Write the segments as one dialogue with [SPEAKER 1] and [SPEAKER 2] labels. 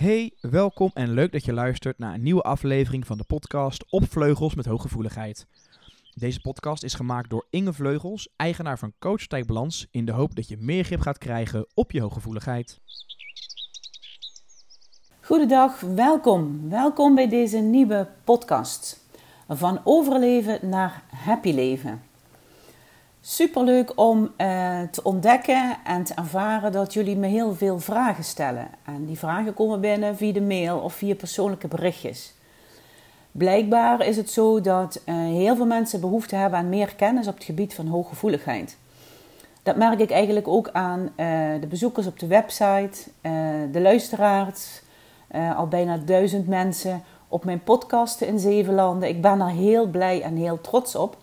[SPEAKER 1] Hey, welkom en leuk dat je luistert naar een nieuwe aflevering van de podcast Op Vleugels met Hooggevoeligheid. Deze podcast is gemaakt door Inge Vleugels, eigenaar van Coach Balans, in de hoop dat je meer grip gaat krijgen op je hooggevoeligheid.
[SPEAKER 2] Goedendag, welkom. Welkom bij deze nieuwe podcast. Van overleven naar happy leven. Superleuk om uh, te ontdekken en te ervaren dat jullie me heel veel vragen stellen. En die vragen komen binnen via de mail of via persoonlijke berichtjes. Blijkbaar is het zo dat uh, heel veel mensen behoefte hebben aan meer kennis op het gebied van hooggevoeligheid. Dat merk ik eigenlijk ook aan uh, de bezoekers op de website, de luisteraars, al bijna duizend mensen op mijn podcasten in zeven landen. Ik ben daar heel blij en heel trots op.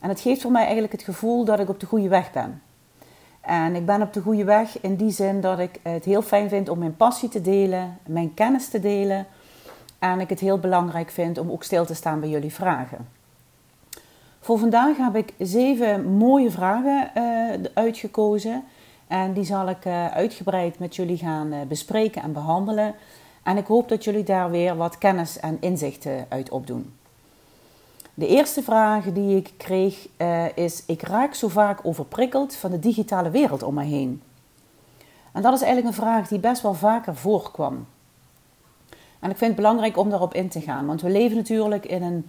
[SPEAKER 2] En het geeft voor mij eigenlijk het gevoel dat ik op de goede weg ben. En ik ben op de goede weg in die zin dat ik het heel fijn vind om mijn passie te delen, mijn kennis te delen. En ik het heel belangrijk vind om ook stil te staan bij jullie vragen. Voor vandaag heb ik zeven mooie vragen uh, uitgekozen. En die zal ik uh, uitgebreid met jullie gaan uh, bespreken en behandelen. En ik hoop dat jullie daar weer wat kennis en inzichten uit opdoen. De eerste vraag die ik kreeg uh, is: Ik raak zo vaak overprikkeld van de digitale wereld om me heen. En dat is eigenlijk een vraag die best wel vaker voorkwam. En ik vind het belangrijk om daarop in te gaan, want we leven natuurlijk in een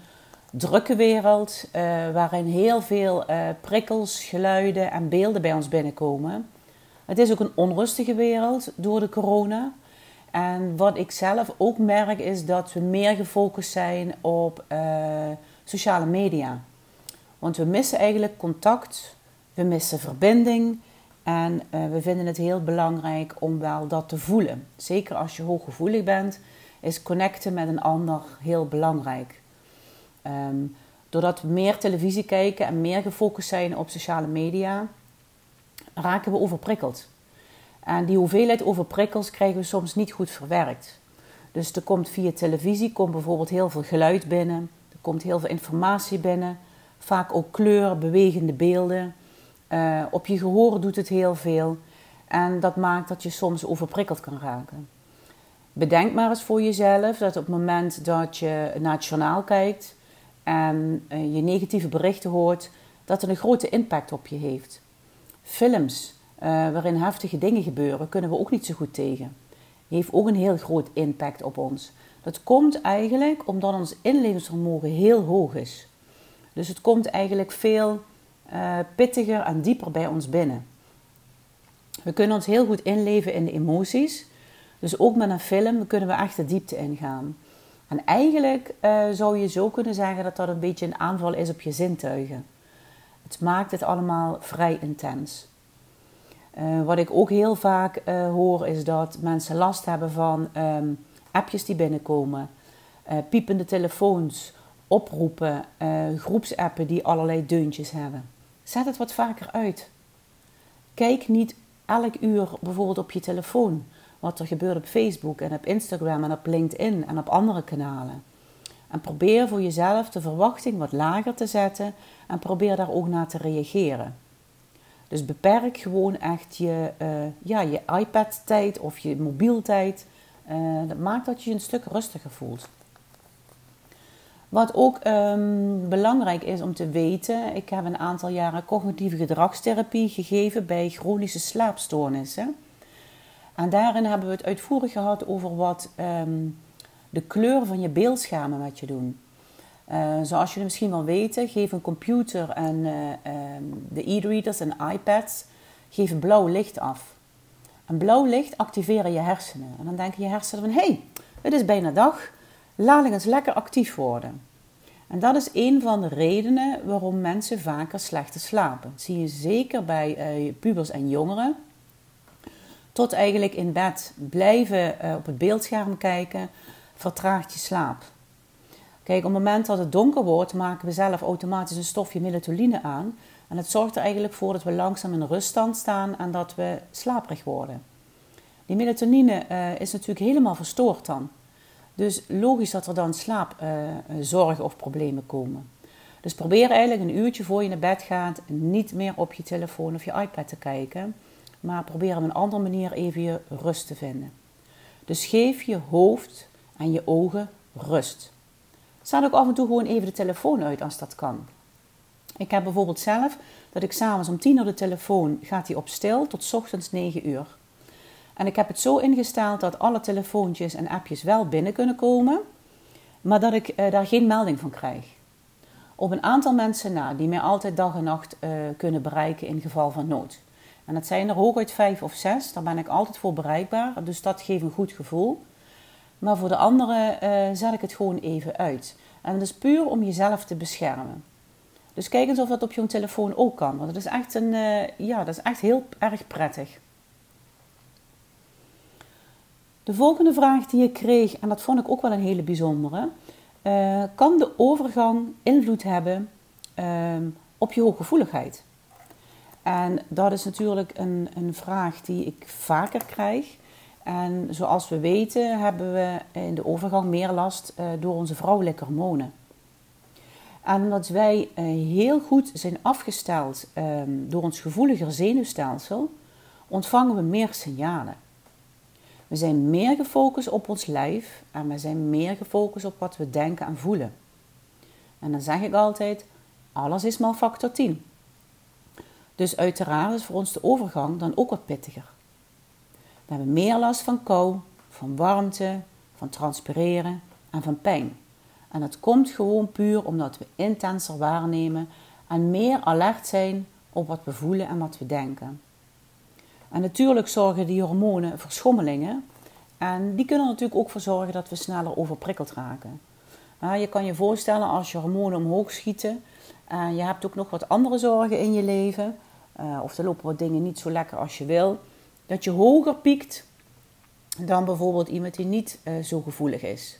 [SPEAKER 2] drukke wereld uh, waarin heel veel uh, prikkels, geluiden en beelden bij ons binnenkomen. Het is ook een onrustige wereld door de corona. En wat ik zelf ook merk is dat we meer gefocust zijn op sociale media. Want we missen eigenlijk contact, we missen verbinding en uh, we vinden het heel belangrijk om wel dat te voelen. Zeker als je hooggevoelig bent, is connecten met een ander heel belangrijk. Um, doordat we meer televisie kijken en meer gefocust zijn op sociale media, raken we overprikkeld. En die hoeveelheid overprikkels krijgen we soms niet goed verwerkt. Dus er komt via televisie komt bijvoorbeeld heel veel geluid binnen komt heel veel informatie binnen. Vaak ook kleur, bewegende beelden. Uh, op je gehoor doet het heel veel. En dat maakt dat je soms overprikkeld kan raken. Bedenk maar eens voor jezelf dat op het moment dat je naar het journaal kijkt en uh, je negatieve berichten hoort, dat het een grote impact op je heeft. Films uh, waarin heftige dingen gebeuren, kunnen we ook niet zo goed tegen. Heeft ook een heel groot impact op ons. Het komt eigenlijk omdat ons inlevingsvermogen heel hoog is. Dus het komt eigenlijk veel uh, pittiger en dieper bij ons binnen. We kunnen ons heel goed inleven in de emoties. Dus ook met een film kunnen we echt de diepte ingaan. En eigenlijk uh, zou je zo kunnen zeggen dat dat een beetje een aanval is op je zintuigen. Het maakt het allemaal vrij intens. Uh, wat ik ook heel vaak hoor is dat mensen last hebben van um, appjes die binnenkomen, uh, piepende telefoons, oproepen, uh, groepsappen die allerlei deuntjes hebben. Zet het wat vaker uit. Kijk niet elk uur bijvoorbeeld op je telefoon wat er gebeurt op Facebook en op Instagram en op LinkedIn en op andere kanalen. En probeer voor jezelf de verwachting wat lager te zetten en probeer daar ook naar te reageren. Dus beperk gewoon echt je, uh, ja, je iPad-tijd of je mobieltijd dat maakt dat je je een stuk rustiger voelt. Wat ook um, belangrijk is om te weten, ik heb een aantal jaren cognitieve gedragstherapie gegeven bij chronische slaapstoornissen. En daarin hebben we het uitvoerig gehad over wat um, de kleur van je beeldschermen met je doen. Uh, zoals jullie misschien wel weten, geven een computer en uh, um, de e-readers en iPads geven blauw licht af. En blauw licht activeren je hersenen. En dan denken je hersenen van, hé, hey, het is bijna dag, laat ik eens lekker actief worden. En dat is een van de redenen waarom mensen vaker slechter slapen. Dat zie je zeker bij uh, pubers en jongeren. Tot eigenlijk in bed blijven uh, op het beeldscherm kijken, vertraagt je slaap. Kijk, op het moment dat het donker wordt, maken we zelf automatisch een stofje melatonine aan. En het zorgt er eigenlijk voor dat we langzaam in ruststand staan en dat we slaperig worden. Die melatonine uh, is natuurlijk helemaal verstoord dan. Dus logisch dat er dan slaapzorgen uh, of problemen komen. Dus probeer eigenlijk een uurtje voor je naar bed gaat niet meer op je telefoon of je iPad te kijken. Maar probeer op een andere manier even je rust te vinden. Dus geef je hoofd en je ogen rust. Zet ook af en toe gewoon even de telefoon uit als dat kan. Ik heb bijvoorbeeld zelf dat ik s'avonds om tien uur de telefoon gaat die op stil tot ochtends 9 uur. En ik heb het zo ingesteld dat alle telefoontjes en appjes wel binnen kunnen komen, maar dat ik uh, daar geen melding van krijg. Op een aantal mensen na die mij altijd dag en nacht uh, kunnen bereiken in geval van nood. En dat zijn er hooguit vijf of zes, daar ben ik altijd voor bereikbaar, dus dat geeft een goed gevoel. Maar voor de anderen uh, zet ik het gewoon even uit. En dat is puur om jezelf te beschermen. Dus kijk eens of dat op je telefoon ook kan. Want dat is echt, een, uh, ja, dat is echt heel erg prettig. De volgende vraag die ik kreeg, en dat vond ik ook wel een hele bijzondere. Uh, kan de overgang invloed hebben uh, op je hooggevoeligheid? En dat is natuurlijk een, een vraag die ik vaker krijg. En zoals we weten hebben we in de overgang meer last uh, door onze vrouwelijke hormonen. En omdat wij uh, heel goed zijn afgesteld um, door ons gevoeliger zenuwstelsel, ontvangen we meer signalen. We zijn meer gefocust op ons lijf en we zijn meer gefocust op wat we denken en voelen. En dan zeg ik altijd: alles is maar factor 10. Dus uiteraard is voor ons de overgang dan ook wat pittiger. We hebben meer last van kou, van warmte, van transpireren en van pijn. En dat komt gewoon puur omdat we intenser waarnemen en meer alert zijn op wat we voelen en wat we denken. En natuurlijk zorgen die hormonen voor schommelingen. En die kunnen natuurlijk ook voor zorgen dat we sneller overprikkeld raken. je kan je voorstellen als je hormonen omhoog schieten en je hebt ook nog wat andere zorgen in je leven, uh, of er lopen wat dingen niet zo lekker als je wil, dat je hoger piekt dan bijvoorbeeld iemand die niet uh, zo gevoelig is.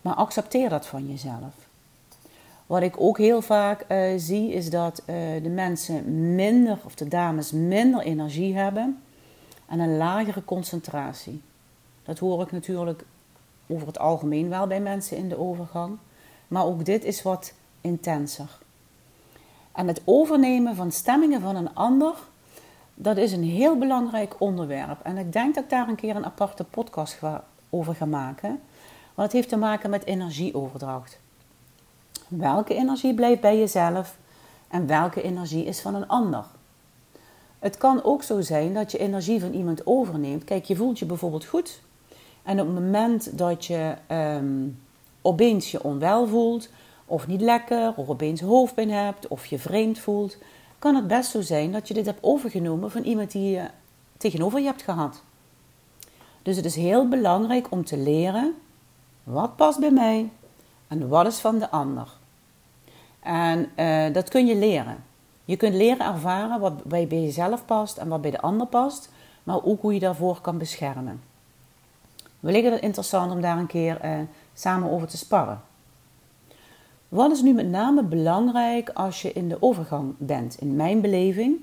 [SPEAKER 2] Maar accepteer dat van jezelf. Wat ik ook heel vaak uh, zie is dat uh, de mensen minder, of de dames minder energie hebben en een lagere concentratie. Dat hoor ik natuurlijk over het algemeen wel bij mensen in de overgang. Maar ook dit is wat intenser. En het overnemen van stemmingen van een ander, dat is een heel belangrijk onderwerp. En ik denk dat ik daar een keer een aparte podcast over ga maken. Want het heeft te maken met energieoverdracht. Welke energie blijft bij jezelf en welke energie is van een ander? Het kan ook zo zijn dat je energie van iemand overneemt. Kijk, je voelt je bijvoorbeeld goed. En op het moment dat je um, opeens je onwel voelt, of niet lekker, of opeens hoofdpijn hebt, of je vreemd voelt, kan het best zo zijn dat je dit hebt overgenomen van iemand die je tegenover je hebt gehad. Dus het is heel belangrijk om te leren wat past bij mij en wat is van de ander. En uh, dat kun je leren. Je kunt leren ervaren wat bij jezelf past en wat bij de ander past, maar ook hoe je daarvoor kan beschermen. Wellicht is het interessant om daar een keer uh, samen over te sparren. Wat is nu met name belangrijk als je in de overgang bent? In mijn beleving,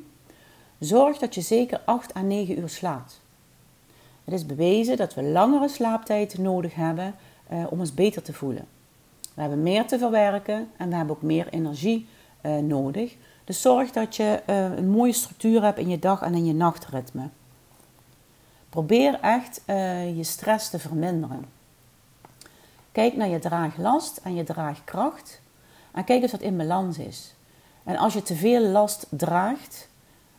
[SPEAKER 2] zorg dat je zeker 8 à 9 uur slaapt. Het is bewezen dat we langere slaaptijd nodig hebben uh, om ons beter te voelen. We hebben meer te verwerken en we hebben ook meer energie uh, nodig. Dus zorg dat je uh, een mooie structuur hebt in je dag en in je nachtritme. Probeer echt je stress te verminderen. Kijk naar je draaglast en je draagkracht en kijk eens wat in balans is. En als je te veel last draagt,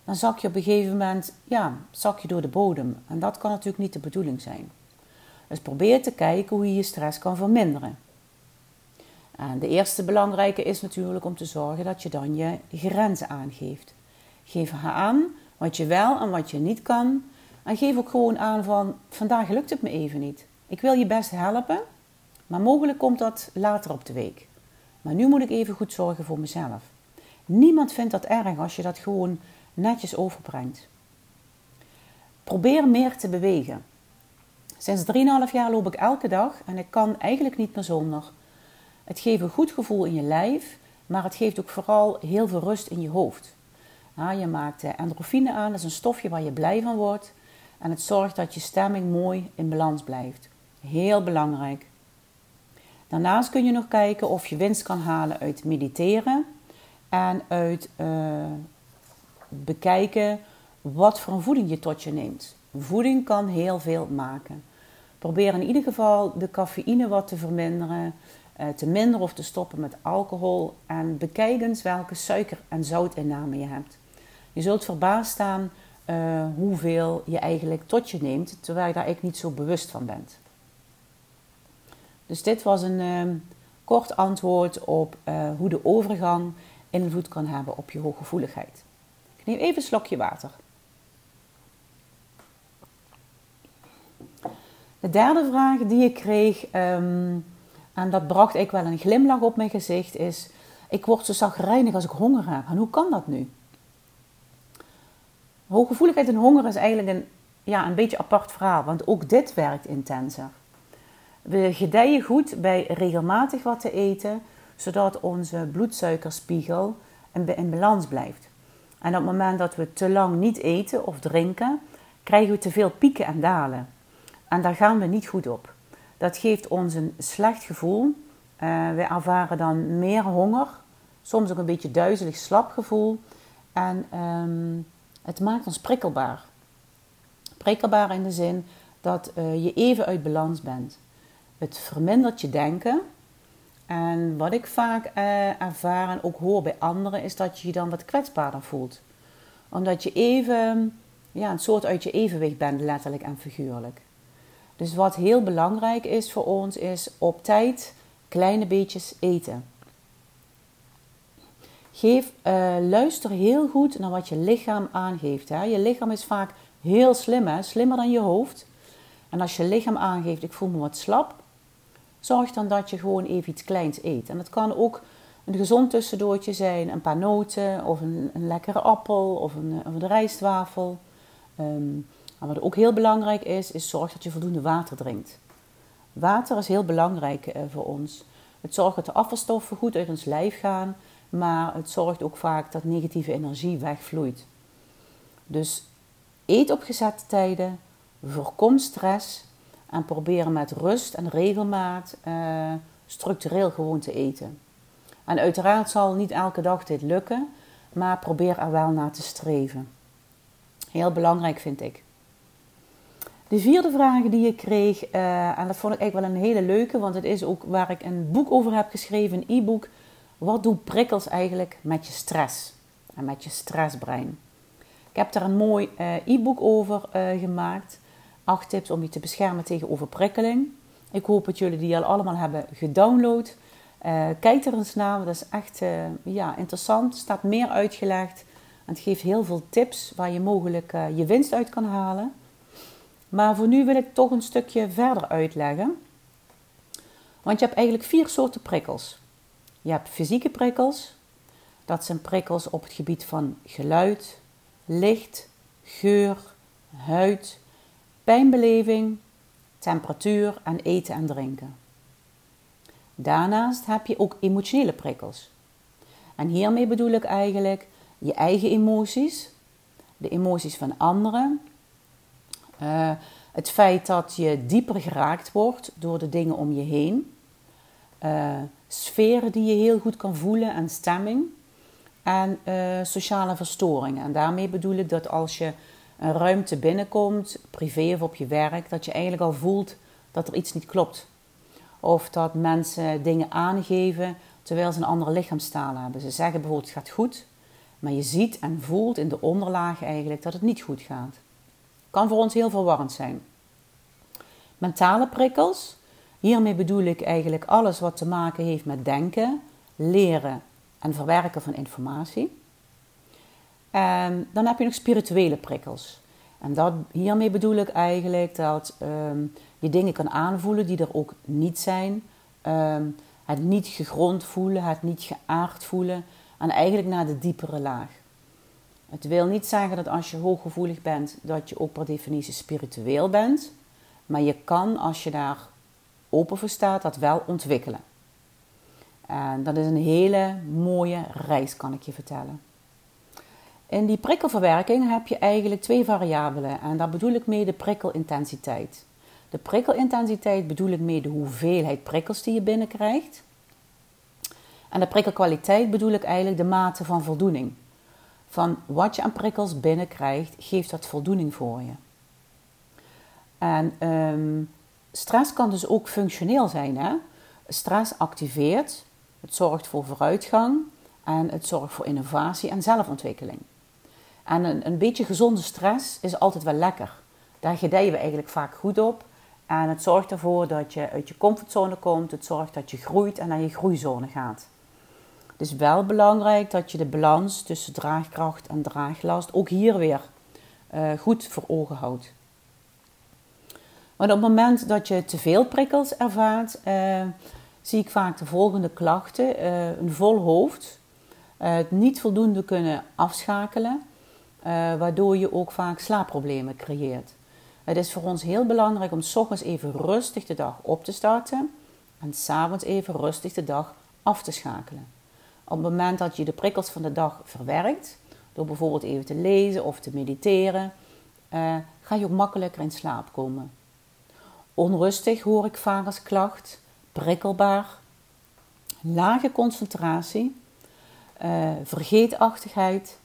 [SPEAKER 2] dan zak je op een gegeven moment ja, zak je door de bodem. En dat kan natuurlijk niet de bedoeling zijn. Dus probeer te kijken hoe je je stress kan verminderen. En de eerste belangrijke is natuurlijk om te zorgen dat je dan je grenzen aangeeft. Geef aan wat je wel en wat je niet kan. En geef ook gewoon aan van vandaag lukt het me even niet. Ik wil je best helpen, maar mogelijk komt dat later op de week. Maar nu moet ik even goed zorgen voor mezelf. Niemand vindt dat erg als je dat gewoon netjes overbrengt. Probeer meer te bewegen. Sinds 3,5 jaar loop ik elke dag en ik kan eigenlijk niet meer zonder. Het geeft een goed gevoel in je lijf, maar het geeft ook vooral heel veel rust in je hoofd. je maakt endorfine aan, dat is een stofje waar je blij van wordt. En het zorgt dat je stemming mooi in balans blijft. Heel belangrijk. Daarnaast kun je nog kijken of je winst kan halen uit mediteren en uit uh, bekijken wat voor een voeding je tot je neemt. Voeding kan heel veel maken. Probeer in ieder geval de cafeïne wat te verminderen, uh, te minderen of te stoppen met alcohol. En bekijk eens welke suiker- en zoutinname je hebt. Je zult verbaasd staan uh, hoeveel je eigenlijk tot je neemt, terwijl je daar eigenlijk niet zo bewust van bent. Dus dit was een uh, kort antwoord op uh, hoe de overgang invloed kan hebben op je hooggevoeligheid. Ik neem even een slokje water. De derde vraag die ik kreeg, um, en dat bracht ik wel een glimlach op mijn gezicht, is: Ik word zo zagrijnig als ik honger heb. En hoe kan dat nu? Hooggevoeligheid en honger is eigenlijk een, ja, een beetje apart verhaal, want ook dit werkt intenser. We gedijen goed bij regelmatig wat te eten, zodat onze bloedsuikerspiegel in balans blijft. En op het moment dat we te lang niet eten of drinken, krijgen we te veel pieken en dalen. En daar gaan we niet goed op. Dat geeft ons een slecht gevoel. Uh, we ervaren dan meer honger, soms ook een beetje duizelig, slap gevoel. En um, het maakt ons prikkelbaar. Prikkelbaar in de zin dat uh, je even uit balans bent. Het vermindert je denken. En wat ik vaak uh, ervaar en ook hoor bij anderen, is dat je je dan wat kwetsbaarder voelt. Omdat je even, ja, een soort uit je evenwicht bent, letterlijk en figuurlijk. Dus wat heel belangrijk is voor ons, is op tijd kleine beetjes eten. Geef, uh, luister heel goed naar wat je lichaam aangeeft. Hè. Je lichaam is vaak heel slim, slimmer dan je hoofd. En als je lichaam aangeeft, ik voel me wat slap, zorg dan dat je gewoon even iets kleins eet. En dat kan ook een gezond tussendoortje zijn, een paar noten of een, een lekkere appel of een, een rijstwafel. Um, en wat ook heel belangrijk is, is zorg dat je voldoende water drinkt. Water is heel belangrijk uh, voor ons. Het zorgt dat de afvalstoffen goed uit ons lijf gaan, maar het zorgt ook vaak dat negatieve energie wegvloeit. Dus eet op gezette tijden, voorkom stress en probeer met rust en regelmaat uh, structureel gewoon te eten. En uiteraard zal niet elke dag dit lukken, maar probeer er wel naar te streven. Heel belangrijk vind ik. De vierde vraag die ik kreeg, uh, en dat vond ik eigenlijk wel een hele leuke, want het is ook waar ik een boek over heb geschreven, een e-book. Wat doen prikkels eigenlijk met je stress en met je stressbrein? Ik heb daar een mooi uh, e-book over uh, gemaakt. Acht tips om je te beschermen tegen overprikkeling. Ik hoop dat jullie die al allemaal hebben gedownload. kijk er eens naar, dat is echt ja, interessant. Er staat meer uitgelegd. En het geeft heel veel tips waar je mogelijk je winst uit kan halen. Maar voor nu wil ik toch een stukje verder uitleggen. Want je hebt eigenlijk vier soorten prikkels. Je hebt fysieke prikkels. Dat zijn prikkels op het gebied van geluid, licht, geur, huid, pijnbeleving, temperatuur en eten en drinken. Daarnaast heb je ook emotionele prikkels. En hiermee bedoel ik eigenlijk je eigen emoties, de emoties van anderen uh, het feit dat je dieper geraakt wordt door de dingen om je heen. Uh, sferen die je heel goed kan voelen en stemming. En uh, sociale verstoringen. En daarmee bedoel ik dat als je een ruimte binnenkomt, privé of op je werk, dat je eigenlijk al voelt dat er iets niet klopt. Of dat mensen dingen aangeven terwijl ze een andere lichaamstaal hebben. Ze zeggen bijvoorbeeld het gaat goed, maar je ziet en voelt in de onderlaag eigenlijk dat het niet goed gaat. Kan voor ons heel verwarrend zijn. Mentale prikkels. Hiermee bedoel ik eigenlijk alles wat te maken heeft met denken, leren en verwerken van informatie. En dan heb je nog spirituele prikkels. En dat, hiermee bedoel ik eigenlijk dat um, je dingen kan aanvoelen die er ook niet zijn. Um, het niet gegrond voelen, het niet geaard voelen. En eigenlijk naar de diepere laag. Het wil niet zeggen dat als je hooggevoelig bent, dat je ook per definitie spiritueel bent. Maar je kan, als je daar open voor staat, dat wel ontwikkelen. En dat is een hele mooie reis, kan ik je vertellen. In die prikkelverwerking heb je eigenlijk twee variabelen. En daar bedoel ik mee de prikkelintensiteit. De prikkelintensiteit bedoel ik mee de hoeveelheid prikkels die je binnenkrijgt. En de prikkelkwaliteit bedoel ik eigenlijk de mate van voldoening van wat je aan prikkels binnenkrijgt, geeft dat voldoening voor je. En um, stress kan dus ook functioneel zijn. Hè? Stress activeert, het zorgt voor vooruitgang en het zorgt voor innovatie en zelfontwikkeling. En een, een beetje gezonde stress is altijd wel lekker. Daar gedijen we eigenlijk vaak goed op. En het zorgt ervoor dat je uit je comfortzone komt. Het zorgt dat je groeit en naar je groeizone gaat. Het is wel belangrijk dat je de balans tussen draagkracht en draaglast ook hier weer uh, goed voor ogen houdt. Want op het moment dat je te veel prikkels ervaart, uh, zie ik vaak de volgende klachten. Uh, een vol hoofd, het niet voldoende kunnen afschakelen, waardoor je ook vaak slaapproblemen creëert. Het is voor ons heel belangrijk om s ochtends even rustig de dag op te starten en s'avonds even rustig de dag af te schakelen. Op het moment dat je de prikkels van de dag verwerkt, door bijvoorbeeld even te lezen of te mediteren, uh, ga je ook makkelijker in slaap komen. Onrustig hoor ik vaak als klacht, prikkelbaar, lage concentratie, uh, vergeetachtigheid,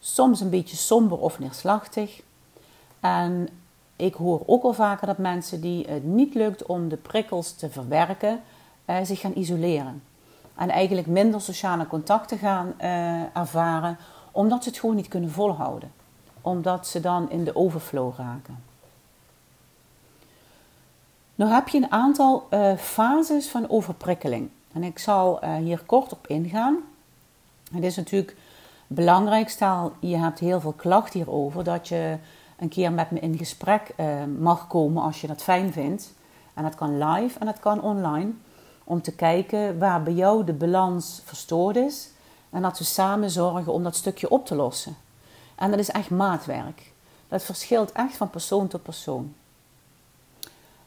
[SPEAKER 2] soms een beetje somber of neerslachtig. En ik hoor ook al vaker dat mensen die het niet lukt om de prikkels te verwerken, uh, zich gaan isoleren. En eigenlijk minder sociale contacten gaan uh, ervaren, omdat ze het gewoon niet kunnen volhouden. Omdat ze dan in de overflow raken. Nou heb je een aantal uh, fases van overprikkeling. En ik zal hier kort op ingaan. Het is natuurlijk belangrijk, stel je hebt heel veel klachten hierover, dat je een keer met me in gesprek mag komen als je dat fijn vindt. En dat kan live en dat kan online. Om te kijken waar bij jou de balans verstoord is. En dat we samen zorgen om dat stukje op te lossen. En dat is echt maatwerk. Dat verschilt echt van persoon tot persoon.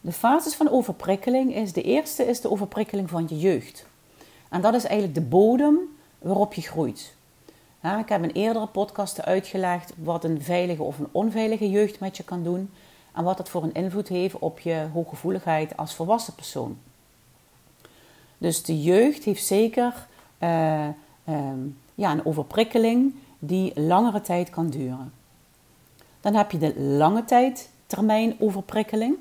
[SPEAKER 2] De fases van overprikkeling is, de eerste is de overprikkeling van je jeugd. En dat is eigenlijk de bodem waarop je groeit ik heb in eerdere podcasten uitgelegd wat een veilige of een onveilige jeugd met je kan doen en wat dat voor een invloed heeft op je hooggevoeligheid als volwassen persoon. Dus de jeugd heeft zeker uh, ja, een overprikkeling die langere tijd kan duren. Dan heb je de lange tijd termijn overprikkeling.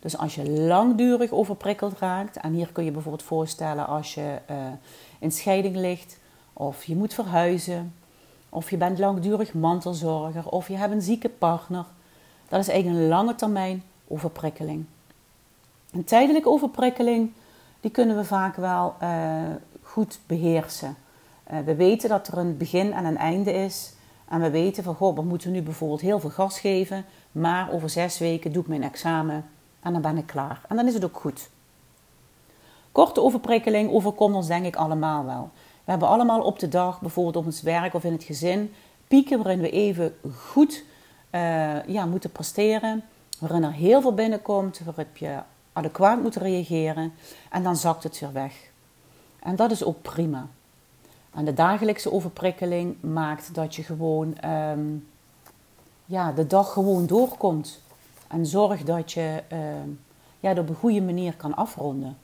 [SPEAKER 2] Dus als je langdurig overprikkeld raakt, en hier kun je bijvoorbeeld voorstellen als je uh, in scheiding ligt, of je moet verhuizen, of je bent langdurig mantelzorger, of je hebt een zieke partner. Dat is eigenlijk een lange termijn overprikkeling. Een tijdelijke overprikkeling, die kunnen we vaak wel uh, goed beheersen. Uh, we weten dat er een begin en een einde is. En we weten van, goh, we moeten nu bijvoorbeeld heel veel gas geven. Maar over zes weken doe ik mijn examen en dan ben ik klaar. En dan is het ook goed. Korte overprikkeling overkomt ons denk ik allemaal wel. We hebben allemaal op de dag, bijvoorbeeld op ons werk of in het gezin, pieken waarin we even goed uh, ja, moeten presteren. Waarin er heel veel binnenkomt, waarop je adequaat moet reageren. En dan zakt het weer weg. En dat is ook prima. En de dagelijkse overprikkeling maakt dat je gewoon um, ja, de dag gewoon doorkomt. En zorgt dat je uh, ja, dat op een goede manier kan afronden.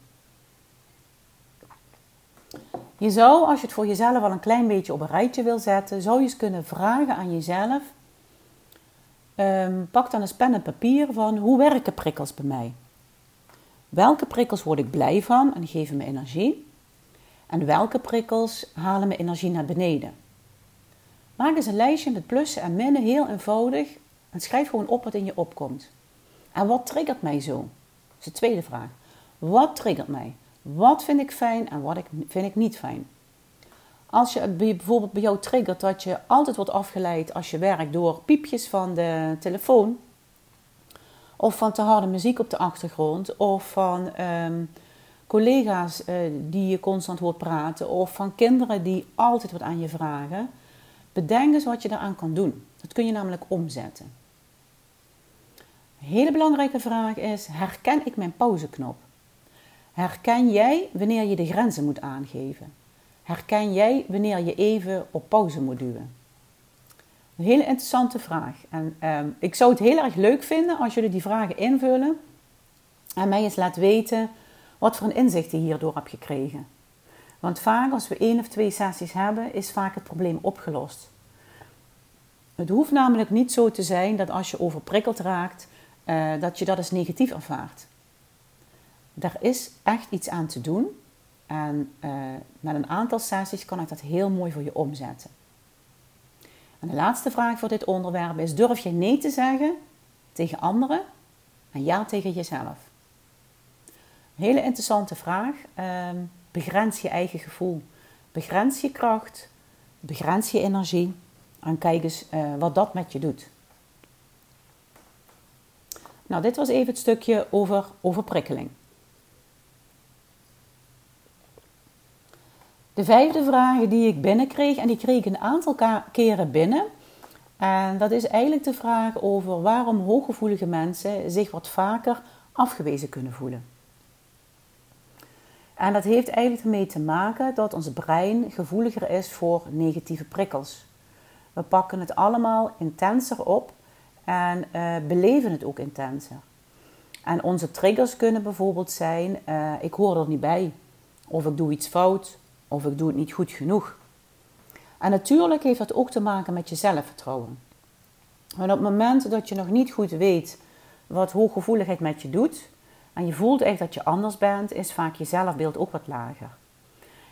[SPEAKER 2] Je zou, als je het voor jezelf al een klein beetje op een rijtje wil zetten, zou je eens kunnen vragen aan jezelf. Um, pak dan eens pen en papier van hoe werken prikkels bij mij? Welke prikkels word ik blij van en geven me energie? En welke prikkels halen me energie naar beneden? Maak eens een lijstje met plussen en minnen, heel eenvoudig. En schrijf gewoon op wat in je opkomt. En wat triggert mij zo? Dat is de tweede vraag. Wat triggert mij? Wat vind ik fijn en wat vind ik niet fijn? Als je bijvoorbeeld bij jou triggert dat je altijd wordt afgeleid als je werkt door piepjes van de telefoon, of van te harde muziek op de achtergrond, of van um, collega's uh, die je constant hoort praten, of van kinderen die altijd wat aan je vragen, bedenk eens wat je daaraan kan doen. Dat kun je namelijk omzetten. Een hele belangrijke vraag is: herken ik mijn pauzeknop? Herken jij wanneer je de grenzen moet aangeven? Herken jij wanneer je even op pauze moet duwen? Een hele interessante vraag. En ehm, ik zou het heel erg leuk vinden als jullie die vragen invullen en mij eens laat weten wat voor een inzicht je hierdoor hebt gekregen. Want vaak als we één of twee sessies hebben, is vaak het probleem opgelost. Het hoeft namelijk niet zo te zijn dat als je overprikkeld raakt, uh, dat je dat als negatief ervaart. daar is echt iets aan te doen. En uh, met een aantal sessies kan ik dat heel mooi voor je omzetten. En de laatste vraag voor dit onderwerp is: durf je nee te zeggen tegen anderen en ja tegen jezelf? Een hele interessante vraag. Uh, begrens je eigen gevoel. Begrens je kracht. Begrens je energie. En kijk eens uh, wat dat met je doet. Nou, dit was even het stukje over overprikkeling. De vijfde vraag die ik binnenkreeg, en die kreeg ik een aantal keren binnen. En dat is eigenlijk de vraag over waarom hooggevoelige mensen zich wat vaker afgewezen kunnen voelen. En dat heeft eigenlijk ermee te maken dat ons brein gevoeliger is voor negatieve prikkels. We pakken het allemaal intenser op en uh, beleven het ook intenser. En onze triggers kunnen bijvoorbeeld zijn: uh, ik hoor er niet bij, of ik doe iets fout, of ik doe het niet goed genoeg. En natuurlijk heeft dat ook te maken met je zelfvertrouwen. Want op het moment dat je nog niet goed weet wat hooggevoeligheid met je doet, en je voelt echt dat je anders bent, is vaak je zelfbeeld ook wat lager.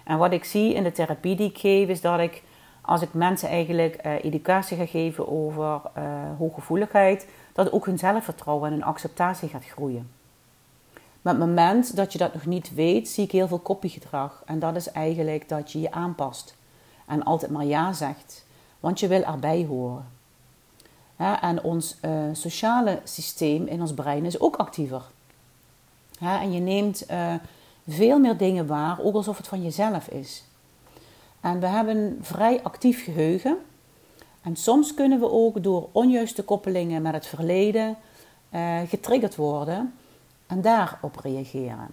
[SPEAKER 2] En wat ik zie in de therapie die ik geef, is dat ik als ik mensen eigenlijk uh, educatie ga geven over uh, hooggevoeligheid, dat ook hun zelfvertrouwen en hun acceptatie gaat groeien. Maar het moment dat je dat nog niet weet, zie ik heel veel kopiegedrag. En dat is eigenlijk dat je je aanpast. En altijd maar ja zegt. Want je wil erbij horen. en ons uh, sociale systeem in ons brein is ook actiever. en je neemt veel meer dingen waar, ook alsof het van jezelf is. En we hebben een vrij actief geheugen. En soms kunnen we ook door onjuiste koppelingen met het verleden uh, getriggerd worden en daarop reageren.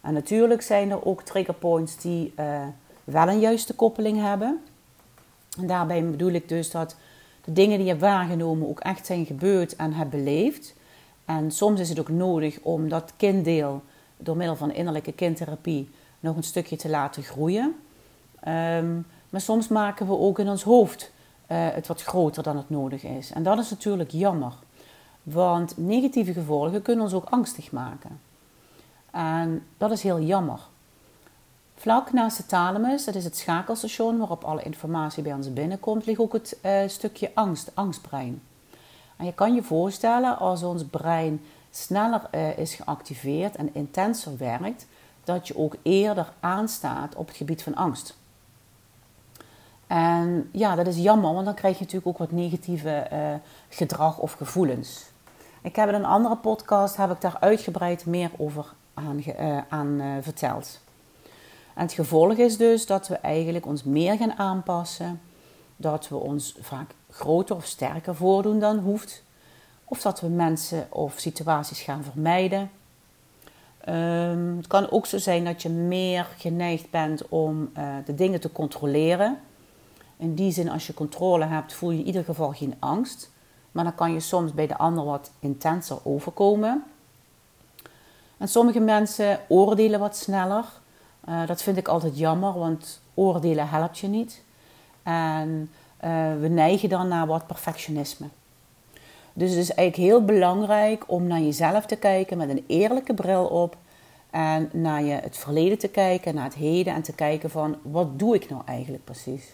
[SPEAKER 2] En natuurlijk zijn er ook triggerpoints die uh, wel een juiste koppeling hebben. En daarbij bedoel ik dus dat de dingen die je hebt waargenomen ook echt zijn gebeurd en hebt beleefd. En soms is het ook nodig om dat kinddeel door middel van innerlijke kindtherapie nog een stukje te laten groeien. Um, maar soms maken we ook in ons hoofd uh, het wat groter dan het nodig is. En dat is natuurlijk jammer. Want negatieve gevolgen kunnen ons ook angstig maken. En dat is heel jammer. Vlak naast de thalamus, dat is het schakelstation waarop alle informatie bij ons binnenkomt, ligt ook het uh, stukje angst, angstbrein. En je kan je voorstellen als ons brein sneller uh, is geactiveerd en intenser werkt, dat je ook eerder aanstaat op het gebied van angst. En ja, dat is jammer, want dan krijg je natuurlijk ook wat negatieve uh, gedrag of gevoelens. Ik heb in een andere podcast heb ik daar uitgebreid meer over aan, uh, aan uh, verteld. En het gevolg is dus dat we eigenlijk ons meer gaan aanpassen, dat we ons vaak groter of sterker voordoen dan hoeft, of dat we mensen of situaties gaan vermijden. Um, het kan ook zo zijn dat je meer geneigd bent om de dingen te controleren in die zin, als je controle hebt, voel je in ieder geval geen angst. Maar dan kan je soms bij de ander wat intenser overkomen. En sommige mensen oordelen wat sneller. Uh, dat vind ik altijd jammer, want oordelen helpt je niet. En uh, we neigen dan naar wat perfectionisme. Dus het is eigenlijk heel belangrijk om naar jezelf te kijken met een eerlijke bril op. En naar je het verleden te kijken, naar het heden en te kijken van wat doe ik nou eigenlijk precies.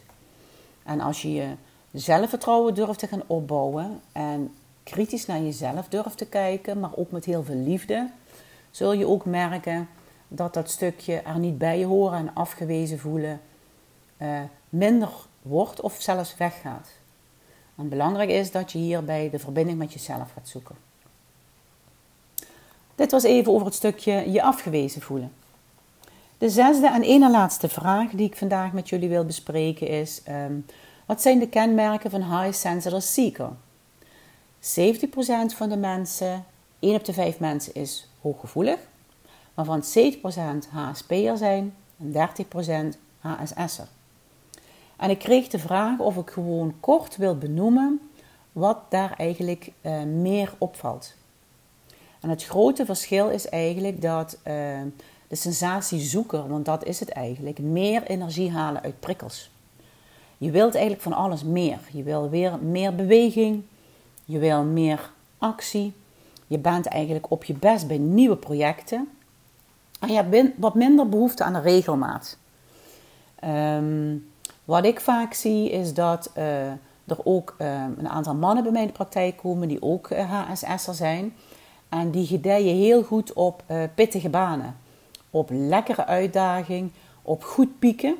[SPEAKER 2] En als je je zelfvertrouwen durft te gaan opbouwen en kritisch naar jezelf durft te kijken, maar ook met heel veel liefde, zul je ook merken dat dat stukje er niet bij horen en afgewezen voelen uh, minder wordt of zelfs weggaat. En belangrijk is dat je hierbij de verbinding met jezelf gaat zoeken. Dit was even over het stukje je afgewezen voelen. De zesde en ene laatste vraag die ik vandaag met jullie wil bespreken is: um, wat zijn de kenmerken van high sensitive seeker? 70% van de mensen, 1 op de 5 mensen is hooggevoelig, waarvan 70% HSP'er zijn en 30% HSS'er. En ik kreeg de vraag of ik gewoon kort wil benoemen wat daar eigenlijk uh, meer opvalt. En het grote verschil is eigenlijk dat uh, de sensatiezoeker, want dat is het eigenlijk, meer energie halen uit prikkels. Je wilt eigenlijk van alles meer. Je wil weer meer beweging, je wil meer actie. Je bent eigenlijk op je best bij nieuwe projecten. En je hebt wat minder behoefte aan de regelmaat. Ehm, wat ik vaak zie is dat uh, er ook uh, een aantal mannen bij mij in de praktijk komen die ook uh, eh, HSS'er zijn. En die gedijen heel goed op pittige banen. Op lekkere uitdaging, op goed pieken.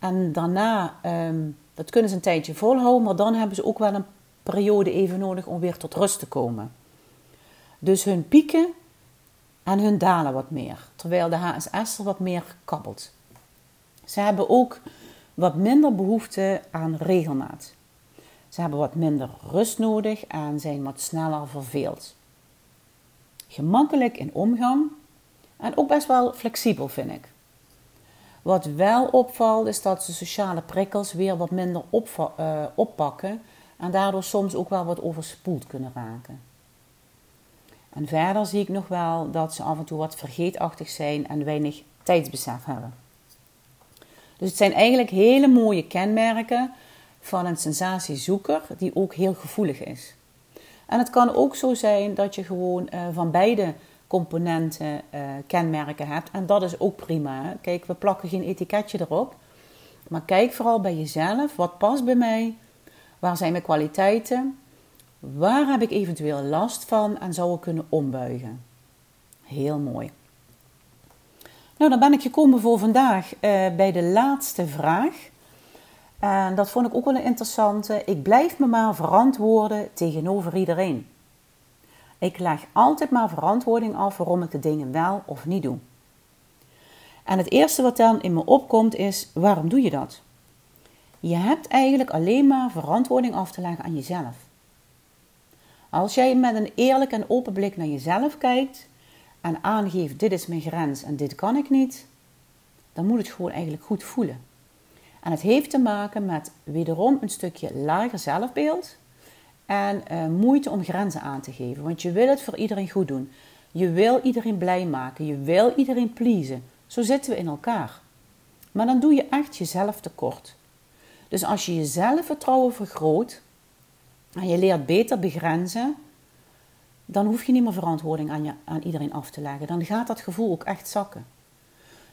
[SPEAKER 2] En daarna, um, dat kunnen ze een tijdje volhouden, maar dan hebben ze ook wel een periode even nodig om weer tot rust te komen. Dus hun pieken en hun dalen wat meer, terwijl de HSS er wat meer kabbelt. Ze hebben ook wat minder behoefte aan regelmaat. Ze hebben wat minder rust nodig en zijn wat sneller verveeld. Gemakkelijk in omgang en ook best wel flexibel vind ik. Wat wel opvalt is dat ze sociale prikkels weer wat minder uh, oppakken en daardoor soms ook wel wat overspoeld kunnen raken. En verder zie ik nog wel dat ze af en toe wat vergeetachtig zijn en weinig tijdsbesef hebben. Dus het zijn eigenlijk hele mooie kenmerken van een sensatiezoeker die ook heel gevoelig is. En het kan ook zo zijn dat je gewoon uh, van beide componenten uh, kenmerken hebt. En dat is ook prima. Kijk, we plakken geen etiketje erop. Maar kijk vooral bij jezelf. Wat past bij mij? Waar zijn mijn kwaliteiten? Waar heb ik eventueel last van en zou ik kunnen ombuigen? Heel mooi. Nou, dan ben ik gekomen voor vandaag uh, bij de laatste vraag. En dat vond ik ook wel een interessante. Ik blijf me maar verantwoorden tegenover iedereen. Ik leg altijd maar verantwoording af waarom ik de dingen wel of niet doe. En het eerste wat dan in me opkomt is: waarom doe je dat? Je hebt eigenlijk alleen maar verantwoording af te leggen aan jezelf. Als jij met een eerlijk en open blik naar jezelf kijkt en aangeeft: dit is mijn grens en dit kan ik niet, dan moet het gewoon eigenlijk goed voelen. En het heeft te maken met wederom een stukje lager zelfbeeld en uh, moeite om grenzen aan te geven. Want je wil het voor iedereen goed doen. Je wil iedereen blij maken. Je wil iedereen pleasen. Zo zitten we in elkaar. Maar dan doe je echt jezelf tekort. Dus als je je zelfvertrouwen vergroot en je leert beter begrenzen, dan hoef je niet meer verantwoording aan, je, aan iedereen af te leggen. Dan gaat dat gevoel ook echt zakken.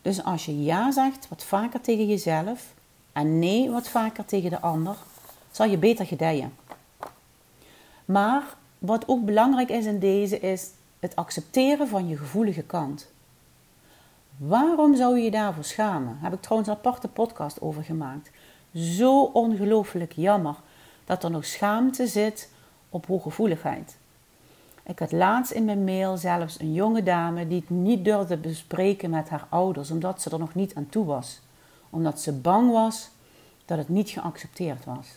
[SPEAKER 2] Dus als je ja zegt, wat vaker tegen jezelf, en nee wat vaker tegen de ander, zal je beter gedijen. Maar wat ook belangrijk is in deze is het accepteren van je gevoelige kant. Waarom zou je je daarvoor schamen? Heb ik trouwens een aparte podcast over gemaakt. Zo ongelooflijk jammer dat er nog schaamte zit op hooggevoeligheid. Ik had laatst in mijn mail zelfs een jonge dame die het niet durfde bespreken met haar ouders, omdat ze er nog niet aan toe was. Omdat ze bang was dat het niet geaccepteerd was.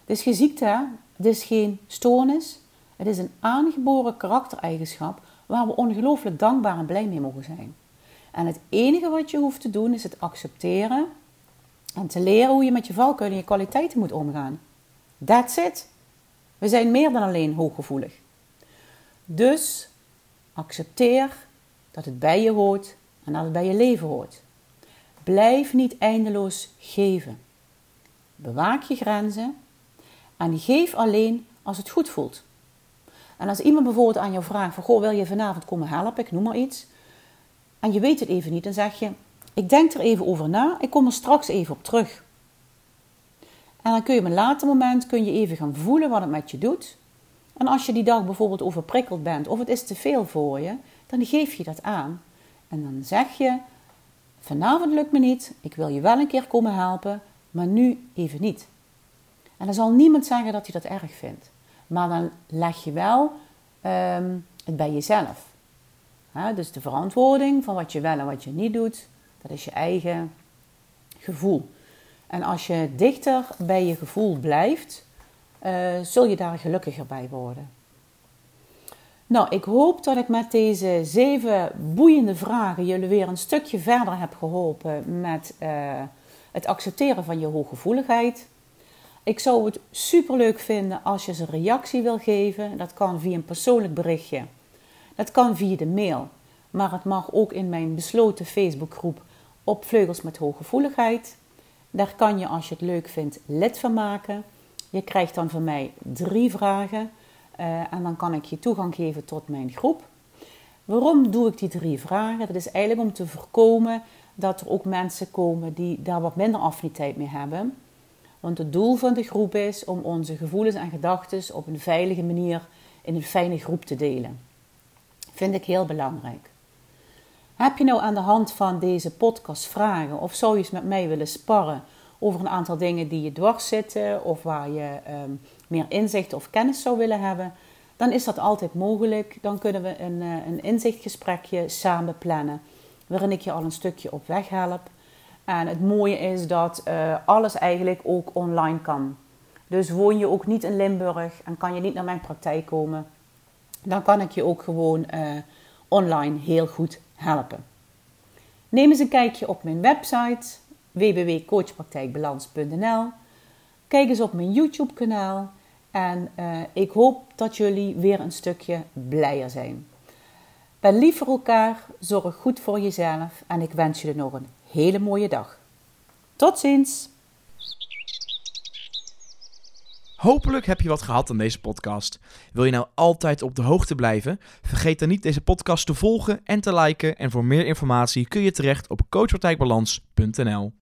[SPEAKER 2] Het is geen ziekte, het is geen stoornis. Het is een aangeboren karaktereigenschap waar we ongelooflijk dankbaar en blij mee mogen zijn. En het enige wat je hoeft te doen is het accepteren en te leren hoe je met je valkuilen en je kwaliteiten moet omgaan. That's it. We zijn meer dan alleen hooggevoelig. Dus accepteer dat het bij je hoort en dat het bij je leven hoort. Blijf niet eindeloos geven. Bewaak je grenzen en geef alleen als het goed voelt. En als iemand bijvoorbeeld aan jou vraagt van, goh, wil je vanavond komen helpen, ik noem maar iets. En je weet het even niet, dan zeg je, ik denk er even over na, ik kom er straks even op terug. En dan kun je op een later moment kun je even gaan voelen wat het met je doet. En als je die dag bijvoorbeeld overprikkeld bent of het is te veel voor je, dan geef je dat aan. En dan zeg je, vanavond lukt me niet, ik wil je wel een keer komen helpen, maar nu even niet. En dan zal niemand zeggen dat hij dat erg vindt. Maar dan leg je wel ehm, het bij jezelf. dus de verantwoording van wat je wel en wat je niet doet, dat is je eigen gevoel. En als je dichter bij je gevoel blijft, uh, zul je daar gelukkiger bij worden. Nou, ik hoop dat ik met deze zeven boeiende vragen jullie weer een stukje verder heb geholpen met uh, het accepteren van je hooggevoeligheid. Ik zou het super leuk vinden als je ze een reactie wil geven. Dat kan via een persoonlijk berichtje. Dat kan via de mail. Maar het mag ook in mijn besloten Facebookgroep op Vleugels met Hooggevoeligheid. Daar kan je, als je het leuk vindt, lid van maken. Je krijgt dan van mij drie vragen. Uh, en dan kan ik je toegang geven tot mijn groep. Waarom doe ik die drie vragen? Dat is eigenlijk om te voorkomen dat er ook mensen komen die daar wat minder affiniteit mee hebben. Want het doel van de groep is om onze gevoelens en gedachten op een veilige manier in een fijne groep te delen. Vind ik heel belangrijk. Heb je nou aan de hand van deze podcast vragen of zou je eens met mij willen sparren over een aantal dingen die je dwars zitten of waar je ehm, meer inzicht of kennis zou willen hebben? Dan is dat altijd mogelijk. Dan kunnen we een, uh, een inzichtgesprekje samen plannen waarin ik je al een stukje op weg help. En het mooie is dat uh, alles eigenlijk ook online kan. Dus woon je ook niet in Limburg en kan je niet naar mijn praktijk komen, dan kan ik je ook gewoon uh, online heel goed helpen. Neem eens een kijkje op mijn website www.coachpraktijkbalans.nl. Kijk eens op mijn YouTube kanaal en uh, ik hoop dat jullie weer een stukje blijer zijn. Ben lief voor elkaar, zorg goed voor jezelf en ik wens jullie nog een hele mooie dag. Tot ziens!
[SPEAKER 1] Hopelijk heb je wat gehad aan deze podcast. Wil je nou altijd op de hoogte blijven? Vergeet dan niet deze podcast te volgen en te liken. En voor meer informatie kun je terecht op coachpraktijkbalans.nl.